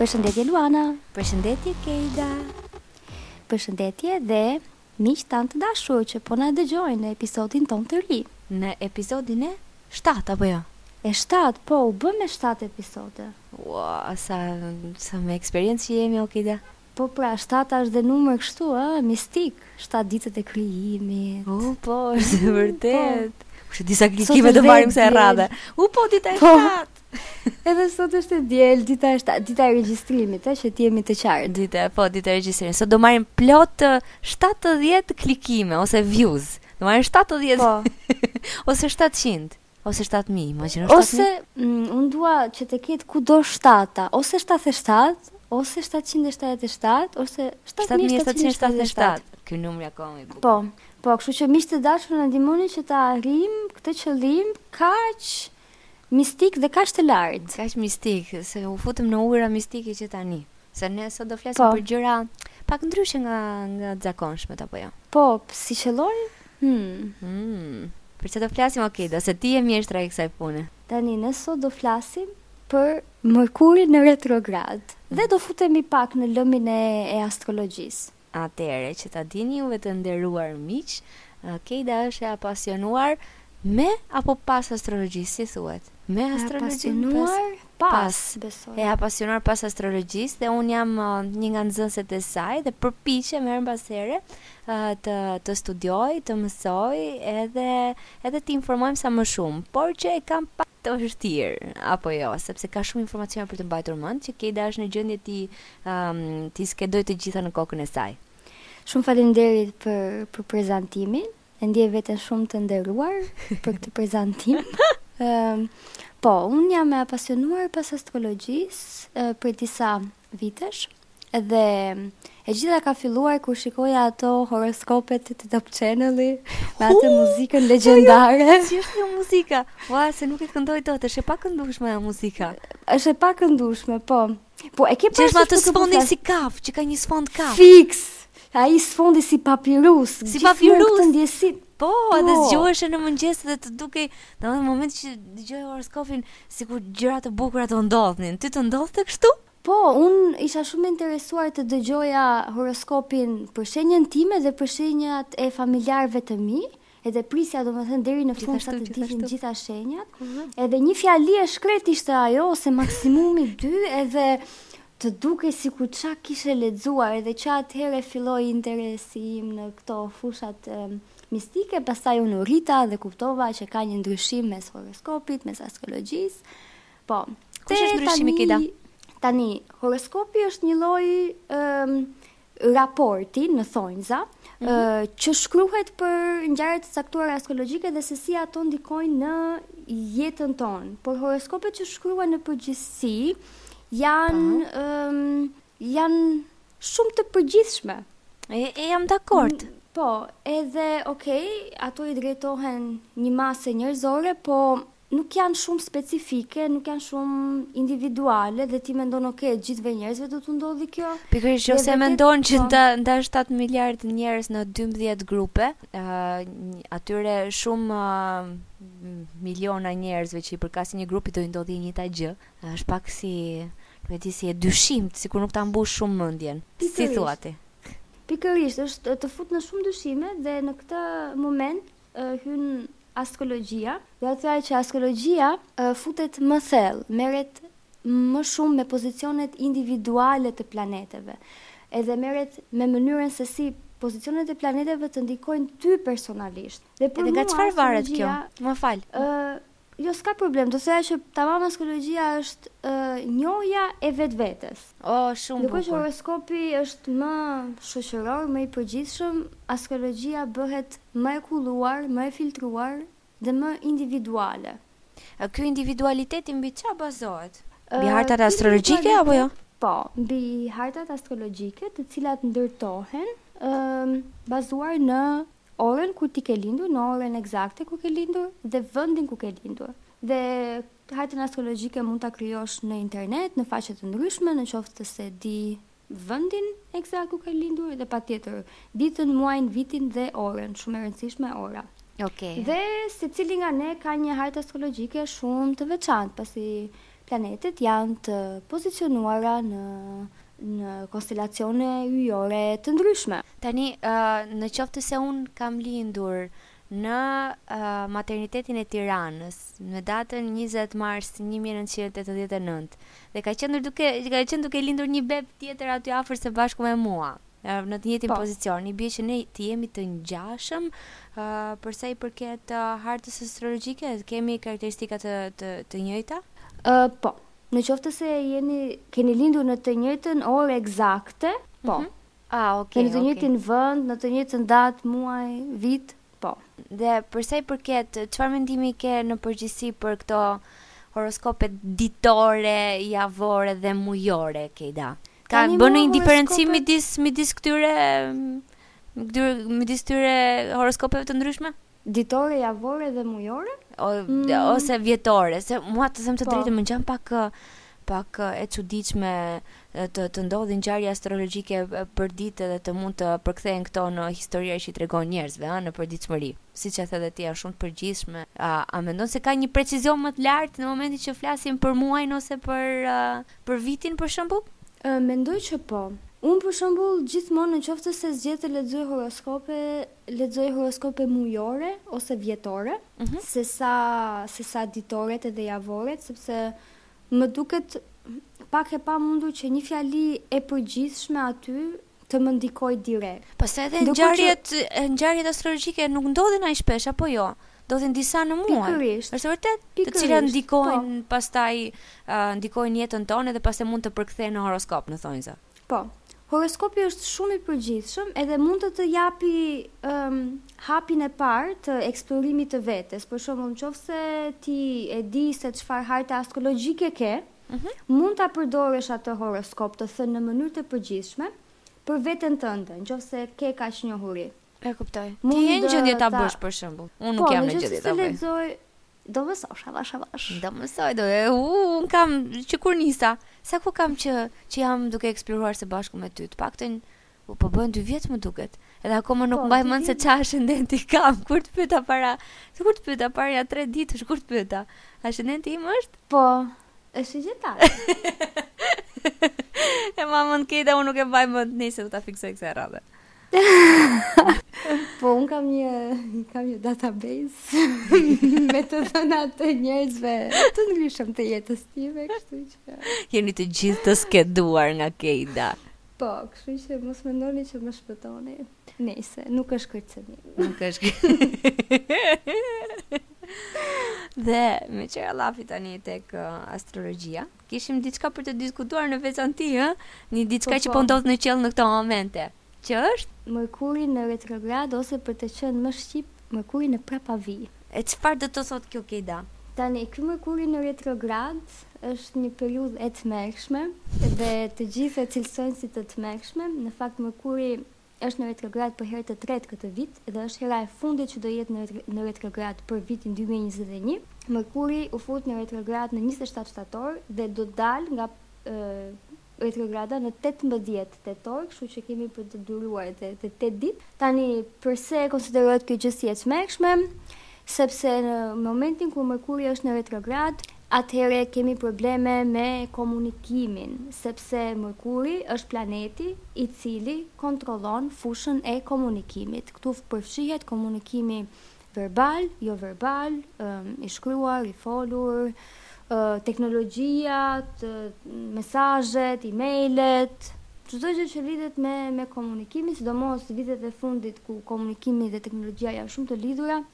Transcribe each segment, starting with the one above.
Përshëndetje Luana, përshëndetje Kejda, përshëndetje dhe miqë tanë të dashur që po na dëgjojnë në episodin ton të ri. Në episodin e 7, apo jo? E 7, po, u bëm me 7 episode. Ua, sa, sa me eksperiencë që jemi, o Kejda. Po pra, shtatë është dhe numër kështu ë, mistik, shtatë ditët e krijimit. U po, është e vërtet. Kush e di sa klikime do marrim kësaj radhe. U po dita e shtatë. Edhe sot është e diel, dita e shtatë, dita e regjistrimit, ë, që të jemi të qartë. Dita, po, dita e regjistrimit. Sot do marrim plot 70 klikime ose views. Do marrim 70. Po. ose 700. Ose 7000, imagjino 7000. Ose mm, un dua që të ketë kudo shtata, ose 77, ose 777, ose 7777. Ky numër jo ka më i bukur. Po. Po, kështu që miq të dashur na ndihmoni që ta arrijm këtë qëllim kaq mistik dhe kaq të lartë. Kaq mistik se u futëm në ujëra mistike që tani. Se ne sot do flasim për gjëra pak ndryshe nga nga të zakonshmet apo jo. Po, si qëlloi? Hmm. Hmm. Për çfarë do flasim o Kejda, se ti je mjeshtra e kësaj pune. Tani ne sot do flasim për Mërkurin në retrograd dhe do futemi pak në lëmin e, e astrologjisë. Atëherë që ta dini juve të nderuar miq, Kejda është e apasionuar me apo pas astrologjisë, si thuhet? Me astrologjinë pas? Pas, besoj. E apasionuar pas astrologjisë dhe un jam uh, një nga nxënëset e saj dhe përpiqem herë mbas here uh, të të studioj, të mësoj edhe edhe të informohem sa më shumë, por që e kam pak të vështirë apo jo, sepse ka shumë informacione për të mbajtur mend që Kejda është në gjendje t'i T'i skedojë të gjitha në kokën e saj. Shumë faleminderit për për prezantimin. E ndjej veten shumë të nderuar për këtë prezantim. Ëm po, un jam e apasionuar pas astrologjisë prej disa vitesh dhe e gjitha ka filluar kur shikoja ato horoskopët të Top Channel-i me atë uh, muzikën legjendare. Jo, si është kjo muzika? Ua, se nuk e këndoj dot, është e pakëndueshme ajo muzika. Është e pakëndueshme, po. Po e ke parasysh atë sfondin si kaf, që ka një sfond kaf. Fiks. Ai sfondi si papirus. Si papirus. Këtë ndjesi. Po, po, edhe zgjoheshe në mëngjes dhe të dukej, në atë moment që dëgjoje horoskopin, sikur gjëra të bukura do ndodhnin. Ty të ndodhte kështu? Po, un isha shumë e interesuar të dëgjoja horoskopin për shenjën time dhe për shenjat e familjarëve të mi. Edhe prisja domethënë deri në fund sa të dilin gjitha shenjat. Edhe një fjali e shkretë ishte ajo ose maksimumi 2 edhe të dukej sikur ça kishe lexuar edhe që atëherë filloi interesi im në këto fushat ë, mistike, pastaj unë u rrita dhe kuptova që ka një ndryshim mes horoskopit, mes astrologjisë. Po, Kush është ndryshimi tani, Kida? Tani, horoskopi është një lloj um, raporti në thonjza mm -hmm. që shkruhet për ngjarje të caktuara astrologjike dhe se si ato ndikojnë në jetën tonë. Por horoskopet që shkruhen në përgjithësi janë uh -huh. um, janë shumë të përgjithshme. E, e jam dakord. Mm, po, edhe okay, ato i drejtohen një mase njerëzore, po nuk janë shumë specifike, nuk janë shumë individuale dhe ti mendon ok, gjithëve njerëzve do t'u ndodhë kjo. Pikërisht nëse vërtet, mendon që po. nda nda 7 miliard njerëz në 12 grupe, uh, atyre shumë uh, miliona njerëzve që i përkasin një grupi do i ndodhë e njëjta gjë. Është pak si nuk e di si e dyshimtë, sikur nuk ta mbush shumë mendjen. Si thua ti? Pikërisht, është të fut në shumë dyshime dhe në këtë moment hyn astrologjia dhe atë e ka që astrologjia futet më thellë, merret më shumë me pozicionet individuale të planeteve, edhe merret me mënyrën se si pozicionet e planeteve të ndikojnë ty personalisht. Dhe për mua astrologjia, ë Jo s'ka problem, do thoja që tamam astrologjia është ë njohja e vetvetes. Oh, shumë bukur. Ndërkohë që horoskopi është më shoqëror, më i përgjithshëm, astrologjia bëhet më e kulluar, më e filtruar dhe më individuale. Ky individualiteti mbi ça bazohet? Mbi hartat uh, astrologjike apo jo? Po, mbi hartat astrologjike, të cilat ndërtohen ë uh, bazuar në orën kur ti ke lindur, në orën ekzakte kur ke lindur dhe vendin ku ke lindur. Dhe hartën astrologjike mund ta krijosh në internet, në faqe të ndryshme, në qoftë se e di vendin ekzakt ku ke lindur dhe patjetër ditën, muajin, vitin dhe orën, shumë e rëndësishme ora. Okej. Dhe secili nga ne ka një hartë astrologjike shumë të veçantë, pasi Planetet janë të pozicionuara në në konstelacione yjore të ndryshme. Tani, në qoftë se unë kam lindur në maternitetin e Tiranës në datën njëzet mars një mijë e nëntëqind e tetëdhjetë e nëntë dhe ka qëndër duke ka qenë duke lindur një bebë tjetër aty afër së bashku me mua, në të njëjtin pozicion. I bie që ne të jemi të ngjashëm për sa i përket hartës astrologjike, kemi karakteristika të të, të njëjta? Ë po. Në qoftë se jeni keni lindur në të njëjtën orë ekzakte, po. Mm -hmm. Ah, okay. Në të njëjtin okay. vend, në të njëjtën datë, muaj, vit, Po. Dhe për sa i përket çfarë mendimi ke në përgjithësi për këto horoskope ditore, javore dhe mujore, Kejda? A bën një diferencim midis midis këtyre midis këtyre horoskopeve të ndryshme? Ditore, javore dhe mujore? O, mm. Ose vjetore, se mua të them të po. drejtën më ngjan pak pak e çuditshme të të ndodhin ngjarje astrologjike përditë dhe të mund të përkthehen këto në histori që i tregon njerëzve ëh në përditshmëri. Siç e the dhe ti janë shumë të përgjithshme. A a mendon se ka një precizion më të lartë në momentin që flasim për muajin ose për për vitin për shembull? Mendoj që po. Unë për shembull gjithmonë në qoftë se zgjedh të lexoj horoskope, lexoj horoskope mujore ose vjetore, sesa sesa ditoret edhe javoret, sepse Më duket pak e pamundur që një fjali e përgjithshme aty të më ndikojë direkt. Pastaj edhe ngjarjet, ngjarjet astrologjike nuk ndodhin aq shpesh apo jo? Ndodhin disa në muaj. Pikërisht. Është vërtet? Pikërisht. Të cilat ndikojnë po. pastaj uh, ndikojnë jetën tonë dhe pastaj mund të përkthehen në horoskop në thonjza. Po. Horoskopi është shumë i përgjithshëm edhe mund të të japi ëm hapin e parë të eksplorimit të vetes. Për shembull, në qoftë se ti e di se çfarë harte astrologjike ke, mund ta përdorësh atë horoskop të thënë në mënyrë të përgjithshme për veten tënde, në qoftë se ke kaq njohuri. E kuptoj. Ti je në gjendje ta bësh për shembull. Unë nuk jam në gjendje ta bëj. Po, nëse të lexoj Do mësosh avash avash. Do mësoj, do e u, un kam që kur nisa. Sa kohë kam që që jam duke eksploruar së bashku me ty. Të paktën po bëhen 2 vjet më duket. Edhe akoma nuk po, mbaj mend se ça ashendenti kam. Kur të pyeta para, kur të pyeta para ja tre ditësh, kur të pyeta. Ashendenti im është? Po, Shigjeta. E mban mend, Kejda unë nuk e mbaj mend nëse do ta fiksoj këtë radhë. po un kam një kam një database me të dhëna të njerëzve të ndryshëm të jetës time, kështu që jeni të gjithë të skeduar nga Kejda. Po, kështu që mos mendoni që më shpëtoni. Nëse nuk është kërcënim. Nuk është. Dhe meqë ra llafi tani tek uh, astrologjia? Kishim diçka për të diskutuar në veçanti, ë? Një diçka po, që po, po ndodh në qiell në këto momente. Që është? Mërkuri në retrograd ose për të qenë më shqip, Mërkuri në prapavi. E çfarë do të thotë kjo Kejda? Tani, ky Mërkuri në retrograd është një periudhë e tmerrshme dhe të gjithë e cilësojnë si të tmerrshme. Në fakt Mërkuri Është në retrograd për herë të tretë këtë vit dhe është hera e fundit që do jetë në retrograd për vitin dy mijë e njëzet e një. Mërkuri u fut në retrograd në njëzet e shtatë shtator dhe do dalë nga retrograda në tetëmbëdhjetë tetor, kështu që kemi për të duruar edhe tetë ditë. Tani, përse konsiderohet kjo gjë si e tmerrshme? Sepse në momentin kur Mërkuri është në retrograd, atëherë kemi probleme me komunikimin, sepse Mërkuri është planeti i cili kontrollon fushën e komunikimit. Këtu përfshihet komunikimi verbal, joverbal, i shkruar, i folur, teknologjia, mesazhet, e-mailet, çdo gjë që lidhet me komunikimin, sidomos vitet e fundit ku komunikimi dhe teknologjia janë shumë të lidhura.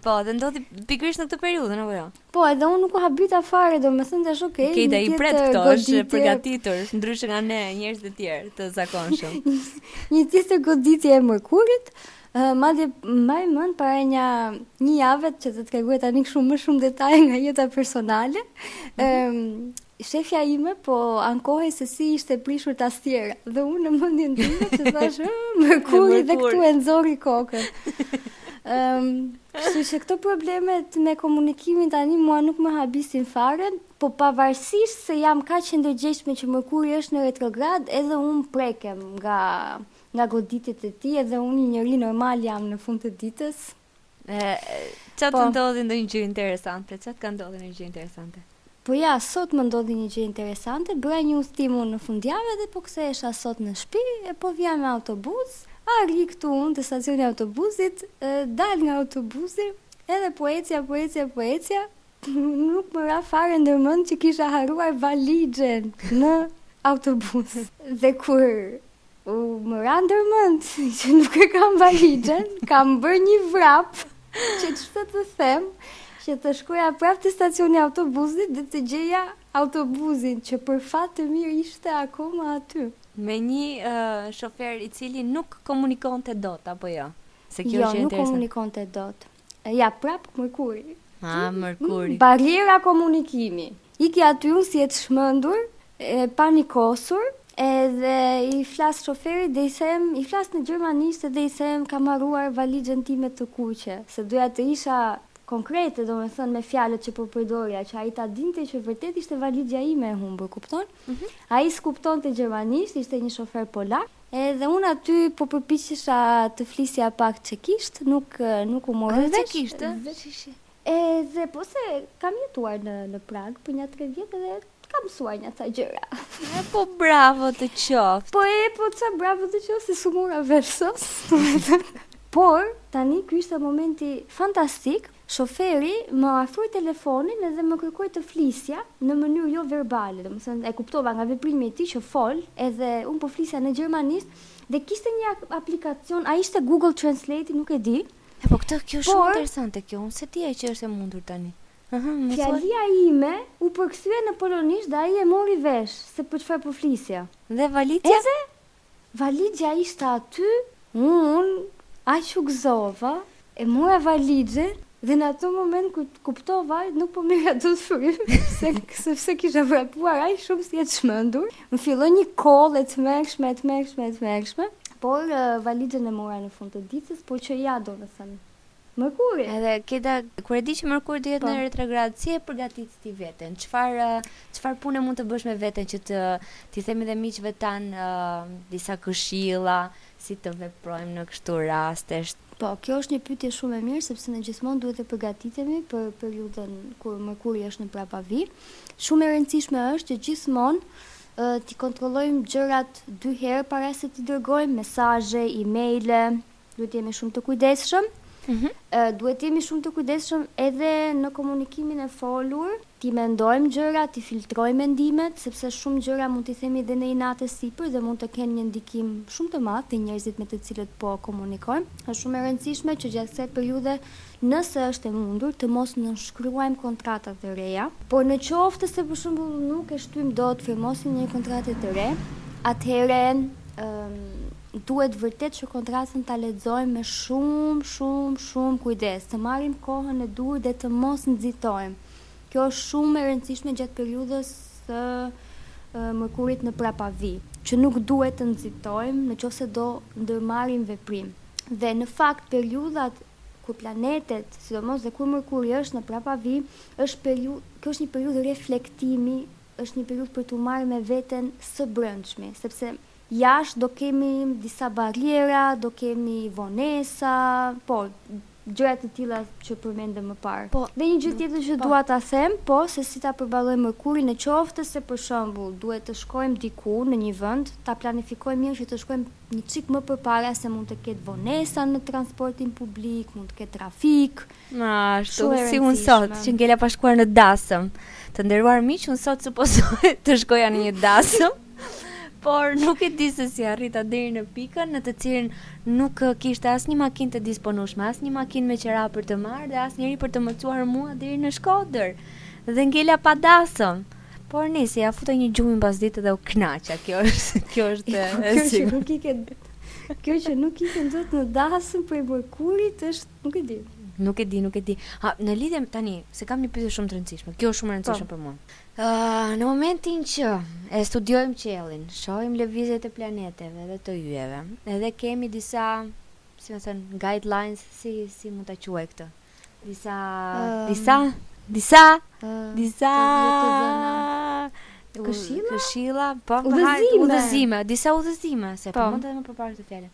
Po, dhe ndodhi pikërisht në këtë periudhën apo jo? Po, edhe unë nuk u habita fare, domethënë thashë okay. Okej, okay, i pret këto, është e përgatitur, ndryshe nga ne njerëz të tjerë të zakonshëm. një tjetër goditje e mërkurit. Uh, madje mbaj mend para një një jave që do të tregoj tani shumë më shumë detaje nga jeta personale. Mm -hmm. um, Shefja ime po ankohej se si ishte prishur tastiera dhe unë në mendjen time thashë, ëh, mërkuri dhe këtu e nxorri kokën. Ëm, um, kështu që këto problemet me komunikimin tani mua nuk më habisin fare, po pavarësisht se jam kaq e ndërgjegjshme që Mërkuri është në retrograd, edhe un prekem nga nga goditjet e tij, edhe un një njeri normal jam në fund të ditës. Ça të po, të ndodhi ndonjë gjë interesante? Ça të ka ndodhur ndonjë gjë interesante? Po ja, sot më ndodhi një gjë interesante, bëra një udhëtim unë në fundjavë dhe po kthehesha sot në shtëpi e po vija me autobus, arrij këtu unë te stacioni i autobusit, dal nga autobusi, edhe po ecja, po ecja, po ecja, Nuk më ra fare ndër mend që kisha harruar valixhen në autobus. Dhe kur më ra ndër mend që nuk e kam valixhen, kam bërë një vrap që çfarë të them, që të shkoja prapë te stacioni i autobusit dhe të gjeja autobusin që për fat të mirë ishte akoma aty. Me një shofer i cili nuk komunikonte dot apo jo? Se kjo është interesante. Jo, nuk komunikonte dot. Ja prap mërkuri. Ha, mërkuri. Mm, barriera komunikimi. Iki aty unë si e çmendur, e panikosur, edhe i flas shoferit dhe i them, i flas në gjermanisht dhe i them kam harruar valixhen time të kuqe, se doja të isha konkrete, domethënë me fjalët që po përdorja, që ai ta dinte që vërtet ishte valixha ime e humbur, kupton? Ai s'kuptonte gjermanisht, ishte një shofer polak. Edhe unë aty po përpiqesha të flisja pak çekisht, nuk nuk u mora vesh. Edhe çekisht, ë? Edhe po se kam jetuar në në Pragë për nja tre vjet edhe kam mësuar nja ca gjëra. E po bravo të qoftë. Po e po ç'bravo të qoftë se s'u mora vesh, se. Por tani ky ishte momenti fantastik Shoferi më afroi telefonin edhe më kërkoi të flisja në mënyrë jo verbale, domethënë e kuptova nga veprimi i tij që fol edhe unë po flisja në gjermanisht dhe kishte një aplikacion, a ishte Google Translate, nuk e di. E po këtë kjo është shumë interesante kjo, unë s'e dija që është e mundur tani. Aha. Fjalia ime u përkthye në polonisht dhe ai e mori vesh se për çfarë po flisja. Dhe valixhja? Edhe Valixhja ishte aty, unë aq u gëzova, e mora valixhen dhe në atë moment kur kuptova nuk po merrja dot frymë, sepse kisha vrapuar aq shumë si e çmendur, më filloi një kollë e tmerrshme, e tmerrshme, e tmerrshme, por valixhen e mora në fund të ditës, por që ja domethënë. Mërkuri. Edhe Keda kur e di që Mërkuri do jetë, po, në retrograd, si e përgatit ti veten? Çfarë çfarë pune mund të bësh me veten që t'i themi dhe miqve tanë uh, disa këshilla si të veprojmë në kështu raste? Po, kjo është një pyetje shumë e mirë sepse ne gjithmonë duhet të përgatitemi për periudhën kur Mërkuri është në prapavi. Shumë e rëndësishme është që gjithmonë uh, t'i kontrollojmë gjërat dy herë para se t'i dërgojmë mesazhe, e-maile, duhet të jemi shumë të kujdesshëm. Mhm. uh, duhet të jemi shumë të kujdesshëm edhe në komunikimin e folur, t'i mendojmë gjërat, t'i filtrojmë mendimet, sepse shumë gjëra mund t'i themi dhe në inat e sipër dhe mund të kenë një ndikim shumë të madh te njerëzit me të cilët po komunikojmë. Është shumë e rëndësishme që gjatë kësaj periudhe, nëse është e mundur, të mos nënshkruajmë kontrata të reja. Por në qoftë se për shembull nuk e shtyjmë dot firmosjen e një kontrate të re, atëherë ëm um, Duhet vërtet që kontratën ta lexojmë me shumë, shumë, shumë kujdes, të marrim kohën e duhur dhe të mos nxitojmë. Kjo është shumë e rëndësishme gjatë periudhës së mërkurit në prapavi, që nuk duhet të nxitojmë në qoftë se do ndërmarrim veprim. Dhe në fakt periudhat kur planetet, sidomos dhe kur mërkuri është në prapavi, është periudhë, kjo është një periudhë reflektimi, është një periudhë për t'u marrë me veten së brendshmi, sepse Jashtë do kemi disa barriera, do kemi vonesa, po, gjëra të tilla që përmendëm më parë. Po, dhe një gjë tjetër që dua ta them, po, se si ta përballojmë mërkurin në qoftë se për shembull duhet të shkojmë diku në një vend, ta planifikojmë mirë që të shkojmë një çik më përpara se mund të ketë vonesa në transportin publik, mund të ketë trafik. Ma, ashtu si unë sot, që ngela pa shkuar në dasëm. Të nderuar miq, unë sot supozohej të shkoja në një dasëm. Por nuk e di se si arrita deri në pikën në të cilën nuk kishte asnjë makinë të disponueshme, asnjë makinë me qera për të marrë dhe asnjeri për të më çuar mua deri në Shkodër. Dhe ngela pa dasëm. Por nejse, ia futa një gjumë pasdite dhe u kënaqa. Kjo është, kjo është e sigurt. Kjo që nuk i ke kjo që nuk i ke dot në dasëm për po i Mërkurit është Nuk e di. Nuk e di, nuk e di. Ha, në lidhje tani, se kam një pyetje shumë të rëndësishme. Kjo është shumë e rëndësishme po. për mua. Ë, uh, në momentin që e studiojmë qiellin, shohim lëvizjet e planeteve dhe të yjeve, edhe kemi disa, si me thën, guidelines si si mund ta quaj këtë. Disa, um, disa, disa, uh, disa. Këshilla? Këshilla, po, udhëzime, udhëzime, disa udhëzime, se po, po mund të më përpara këtë fjalë.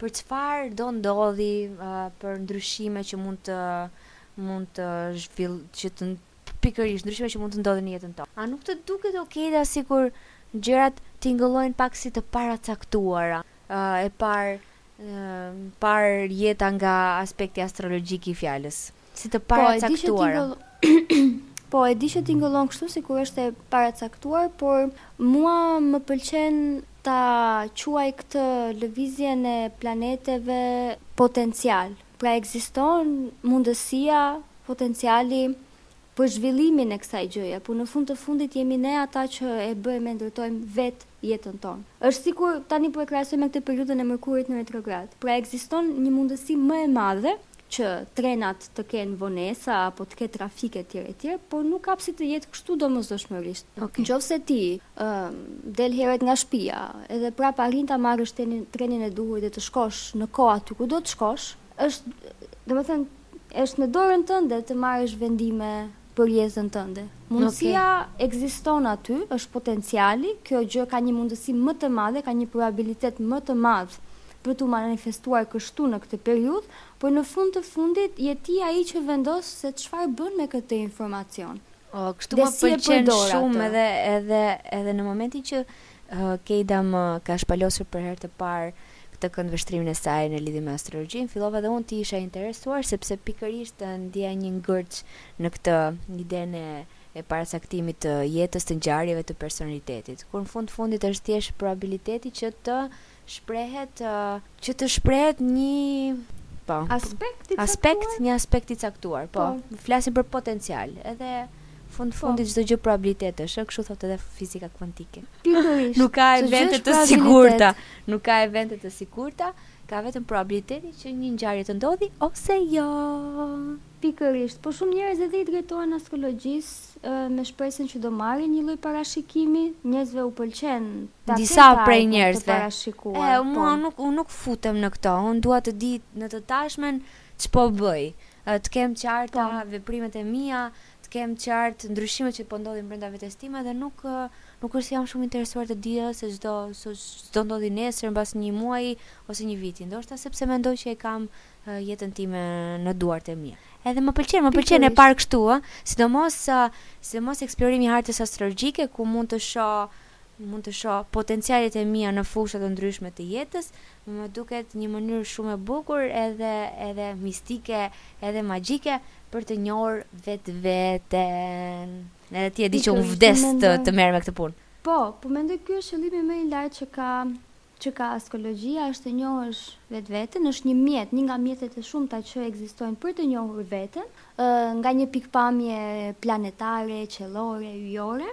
Për çfarë do ndodhi, për ndryshime që mund të mund të zhvill që të pikërisht ndryshime që mund të ndodhin në jetën tonë. A nuk të duket o Kejda sikur gjërat tingëllojnë pak si të paracaktuara, e par parë jeta nga aspekti astrologjik i fjalës? si të paracaktuara. Po, e di që tingëllon kështu sikur është e paracaktuar, por mua më pëlqen ta quaj këtë lëvizjen e planeteve potencial. Pra ekziston mundësia, potenciali për zhvillimin e kësaj gjëje, por në fund të fundit jemi ne ata që e bëjmë e ndërtojmë vetë jetën tonë. Është sikur tani po e krahasoj me këtë periudhën e Mërkurit në retrograd. Pra ekziston një mundësi më e madhe që trenat të kenë vonesa apo të ketë trafik e tjera e tjera, por nuk ka pse të jetë kështu domosdoshmërisht. Në qoftë se ti del herët nga shtëpia edhe prapë arrin ta marrësh trenin e duhur dhe të shkosh në kohë aty ku do të shkosh, është, domethënë është në dorën tënde të marrësh vendime për jetën tënde. Mundësia ekziston aty, është potenciali, kjo gjë ka një mundësi më të madhe, ka një probabilitet më të madh për t'u manifestuar kështu në këtë periudhë, por në fund të fundit je ti ai që vendos se çfarë bën me këtë informacion. Oh, kështu më pëlqen shumë edhe edhe edhe në momentin që Kejda më ka shpalosur për herë të parë këtë këndvështrimin e saj në lidhje me astrologjinë, fillova dhe unë të isha i interesuar sepse pikërisht ndieja një ngërç në këtë idenë e e paracaktimit të jetës, të ngjarjeve, të personalitetit, kur në fund fundit është thjesht probabiliteti që të shprehet që të shprehet një po aspekt i aspekt një aspekt i caktuar po, po. flasim për potencial edhe fund të fundit çdo gjë probabilitet është kështu thotë edhe fizika kuantike pikërisht nuk ka evente të sigurta nuk ka evente të sigurta ka vetëm probabilitet që një ngjarje të ndodhi ose jo pikërisht po shumë njerëz edhe i drejtohen astrologjisë me shpresën që do marrin një lloj parashikimi, njerëzve u pëlqen ta kenë të ardhmen të parashikuar. Disa prej njerëzve, po. Unë nuk futem në këto, unë dua të di në të tashmen ç'po bëj, të kem të qarta veprimet e mia, të kem qartë ndryshimet që po ndodhin brenda vetes time dhe nuk nuk është se jam shumë interesuar të di ëh se ç'do ç'do ndodhi nesër, mbas një muaji ose një viti. Ndoshta sepse mendoj që e kam jetën time në duart e mia. Edhe më pëlqen, më pëlqen e parë kështu ë, sidomos sidomos eksplorimi i hartës astrologjike ku mund të shoh mund të shoh potencialet e mia në fusha të ndryshme të jetës, më duket një mënyrë shumë e bukur edhe edhe mistike, edhe magjike për të njohur vetveten. Edhe ti e di që unë vdes të të merrem me këtë punë. Po, po mendoj ky është qëllimi më i lartë që ka që ka astrologjia është të njohësh vetveten, është një mjet, një nga mjetet e shumta që ekzistojnë për të njohur veten, nga një pikëpamje planetare, qiellore, yjore,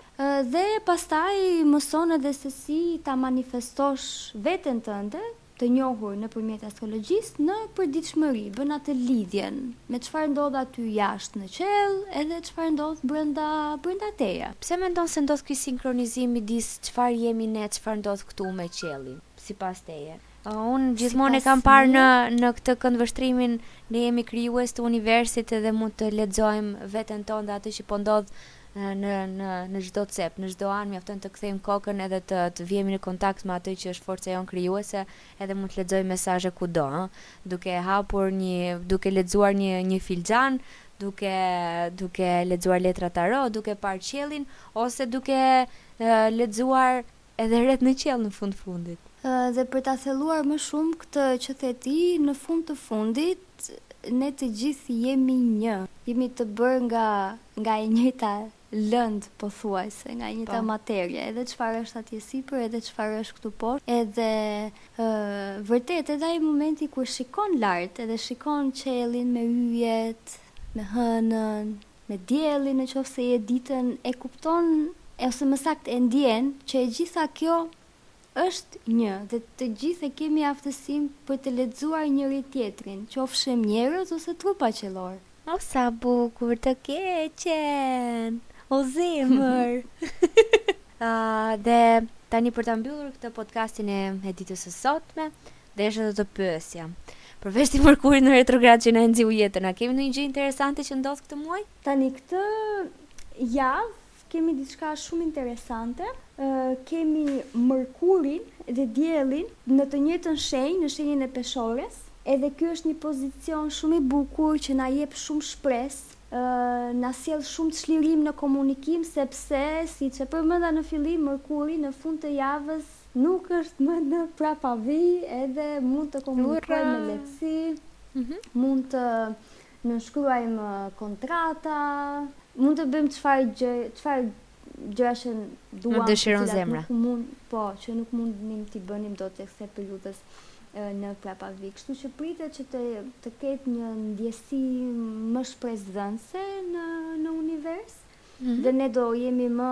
dhe pastaj mëson edhe se si ta manifestosh veten tënde të njohur nëpërmjet astrologjisë në përditshmëri, bën atë lidhjen me çfarë ndodh aty jashtë në qiell edhe çfarë ndodh brenda brenda teje. Pse mendon se ndodh ky sinkronizim midis çfarë jemi ne, çfarë ndodh këtu me qiellin, sipas teje? Unë gjithmonë e kam parë në në këtë këndvështrimin ne jemi krijesa të universit dhe mund të lexojmë veten tonë dhe atë që po ndodh në në në çdo cep, në çdo anë mjafton të kthejmë kokën edhe të të vihemi në kontakt me atë që është forca jonë krijuese edhe mund të lexojmë mesazhe kudo ë duke hapur një duke lexuar një një filxhan duke duke lexuar letra tarot duke parë qiellin ose duke lexuar Edhe retë në qiell në fund fundit. Dhe për ta thelluar më shumë këtë që the ti, në fund të fundit ne të gjithë jemi një. Jemi të bërë nga nga e njëjta lëndë pothuajse, nga e njëjta materie, edhe çfarë është atje sipër, edhe çfarë është këtu poshtë, edhe vërtet edhe ai momenti kur shikon lart, edhe shikon qiellin me yjet, me hënën, me diellin në qoftë se je ditën e kupton ose më saktë e ndjen që e gjitha kjo është një dhe të gjithë e kemi aftësim për të lexuar njëri tjetrin qofshim njerëz ose trupa qiellorë. Oh sa bukur të keqen o zemër Dhe tani për ta mbyllur këtë podcastin e ditës së sotme Desha të të pyesja. Përveç këtij Mërkurit në retrograd që na e nxiu jetën, a kemi ndonjë gjë interesante që ndodh këtë muaj? Tani këtë javë kemi diçka shumë interesante, kemi Mërkurin dhe Diellin në të njëjtën shenjë, në shenjën e Peshores, edhe ky është një pozicion shumë i bukur që na jep shumë shpresë, na sjell shumë çlirim në komunikim sepse siç e përmenda në fillim Mërkuri në fund të javës Nuk është më në prapavi edhe mund të komunikojmë me lehtësi, mhm. mund të nënshkruajmë kontrata, mund të bëjmë çfarë gjë, çfarë gjëra që duam, na dëshiron zemra. Nuk mund, po, që nuk mundnim t'i bënim dot te kësaj periudhës në prapavi. Kështu që pritet që të të ketë një ndjesi më shpresëdhënëse në në univers. Mm -hmm. Dhe ne do jemi më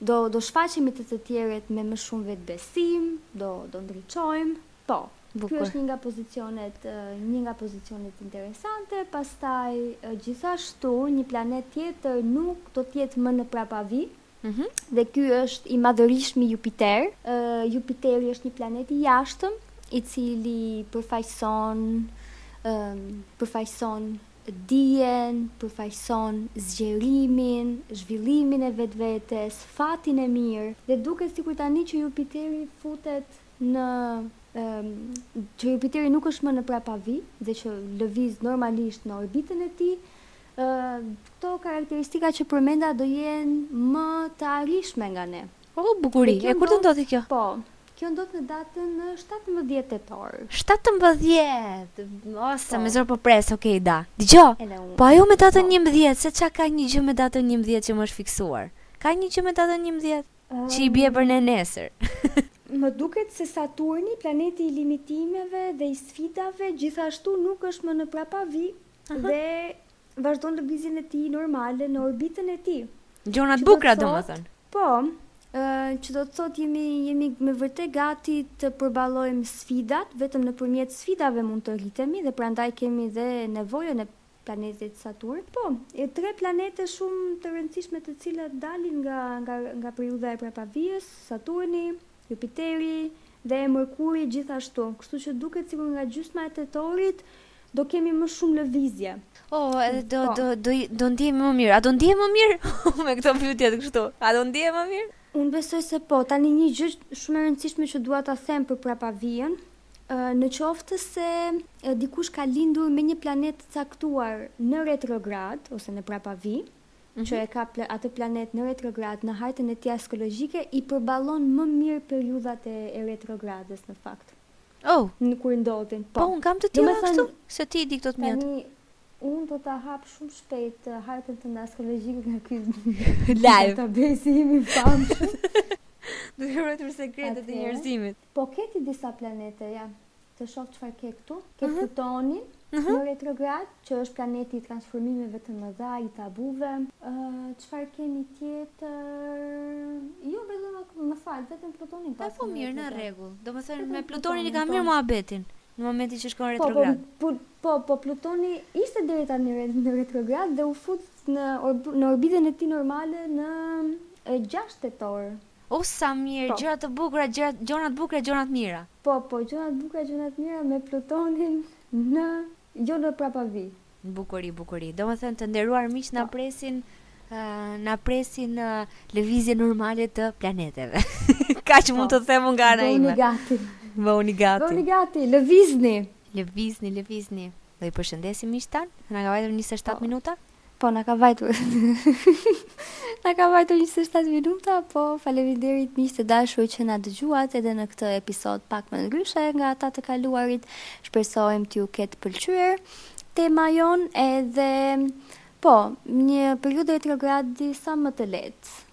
Do, do shfaqemi te të tjerët me më shumë vetëbesim, do, do ndriçojmë. Po. Ky është një nga pozicionet, një nga pozicionet interesante, pastaj gjithashtu një planet tjetër nuk do të jetë më në prapavi, dhe ky është i madhërishmi Jupiter. Jupiteri është një planet i jashtëm, i cili përfaqëson, përfaqëson dijen, përfaqëson zgjerimin, zhvillimin e vetvetes, fatin e mirë dhe duket sikur tani që Jupiteri futet në që Jupiteri nuk është më në prapavi dhe që lëviz normalisht në orbitën e tij, këto karakteristika që përmenda do jenë më të arritshme nga ne. Oh bukuri, e kur do ndodhi kjo? Po, kjo ndodh në datën shtatëmbëdhjetë tetor. Shtatëmbëdhjetë! O, sa po. mezi po pres, okej, da. Dgjo, po ajo me datën po. njëmbëdhjetë, se ça ka një gjë me datën njëmbëdhjetë që më është fiksuar? Ka një gjë me datën njëmbëdhjetë? Që i bie për ne nesër. Më duket se Saturni, planeti i limitimeve dhe i sfidave, gjithashtu nuk është më në prapavi dhe vazhdon lëvizjen e tij normale në orbitën e tij. Gjëra të bukura domethënë. Po, që do të thotë jemi jemi me vërtet gati të përballojmë sfidat, vetëm nëpërmjet sfidave mund të rritemi dhe prandaj kemi dhe nevojën e planetit Saturn. Po, e tre planete shumë të rëndësishme të cilat dalin nga nga nga periudha e prapavijës, Saturni, Jupiteri dhe Merkuri gjithashtu, kështu që duket sikur nga gjysma e tetorit do kemi më shumë lëvizje. Oh, edhe do po. do do do ndihemi më mirë. A do ndihemi më mirë me këto pyetjet kështu? A do ndihemi më mirë? Unë besoj se po. Tani një gjë shumë e rëndësishme që dua ta them për prapavijën, në qoftë se dikush ka lindur me një planet të caktuar në retrograd ose në prapavi, që e ka atë planet në retrograd në hartën e tij astrologjike i përballon më mirë periudhat e, e retrogradës në fakt. Oh, në kur ndodhin. Po, po un kam të tilla kështu, se ti i di këto të miat. Tani un do ta hap shumë shpejt uh, hartën tënde astrologjike nga ky live. Ta bëj se jemi famshëm. Do të ruajmë sekretet e njerëzimit. Po ke ti disa planete ja të shoh çfarë ke këtu. Ke Plutonin në retrograd, që është planeti i transformimeve të mëdha, i tabuve. Ë çfarë kemi tjetër? Jo vetëm më fal, vetëm Plutonin paska. Po mirë, në rregull. Domethënë me Plutonin i kam mirë muhabetin në momentin që shkon retrograd. Po po po, po Plutoni ishte deri tani në retrograd dhe u fut në në orbitën e tij normale në 6 tetor. O sa mirë, gjëra të bukura, gjëra të bukura, gjëra të mira. Po, po, gjëra të bukura, gjëra të mira me Plutonin në, jo në prapavi. Bukuri, bukuri. Domethënë të nderuar miq na po. presin na presin lëvizje normale të planeteve. Kaq po. mund të them unë nga ana ime. Bëhuni gati. Bëhuni gati. Bëhuni gati, lëvizni. Lëvizni, lëvizni. Do i përshëndesim miqtë tanë, na ka vajtur 27 po. minuta. Po, na ka vajtur. na ka vajtur 27 minuta, po faleminderit miq të dashur që na dëgjuat edhe në këtë episod pak më ndryshe nga ata të kaluarit. Shpresojmë t'ju ketë pëlqyer tema jonë edhe po, një periudhë retrogradi sa më të lehtë.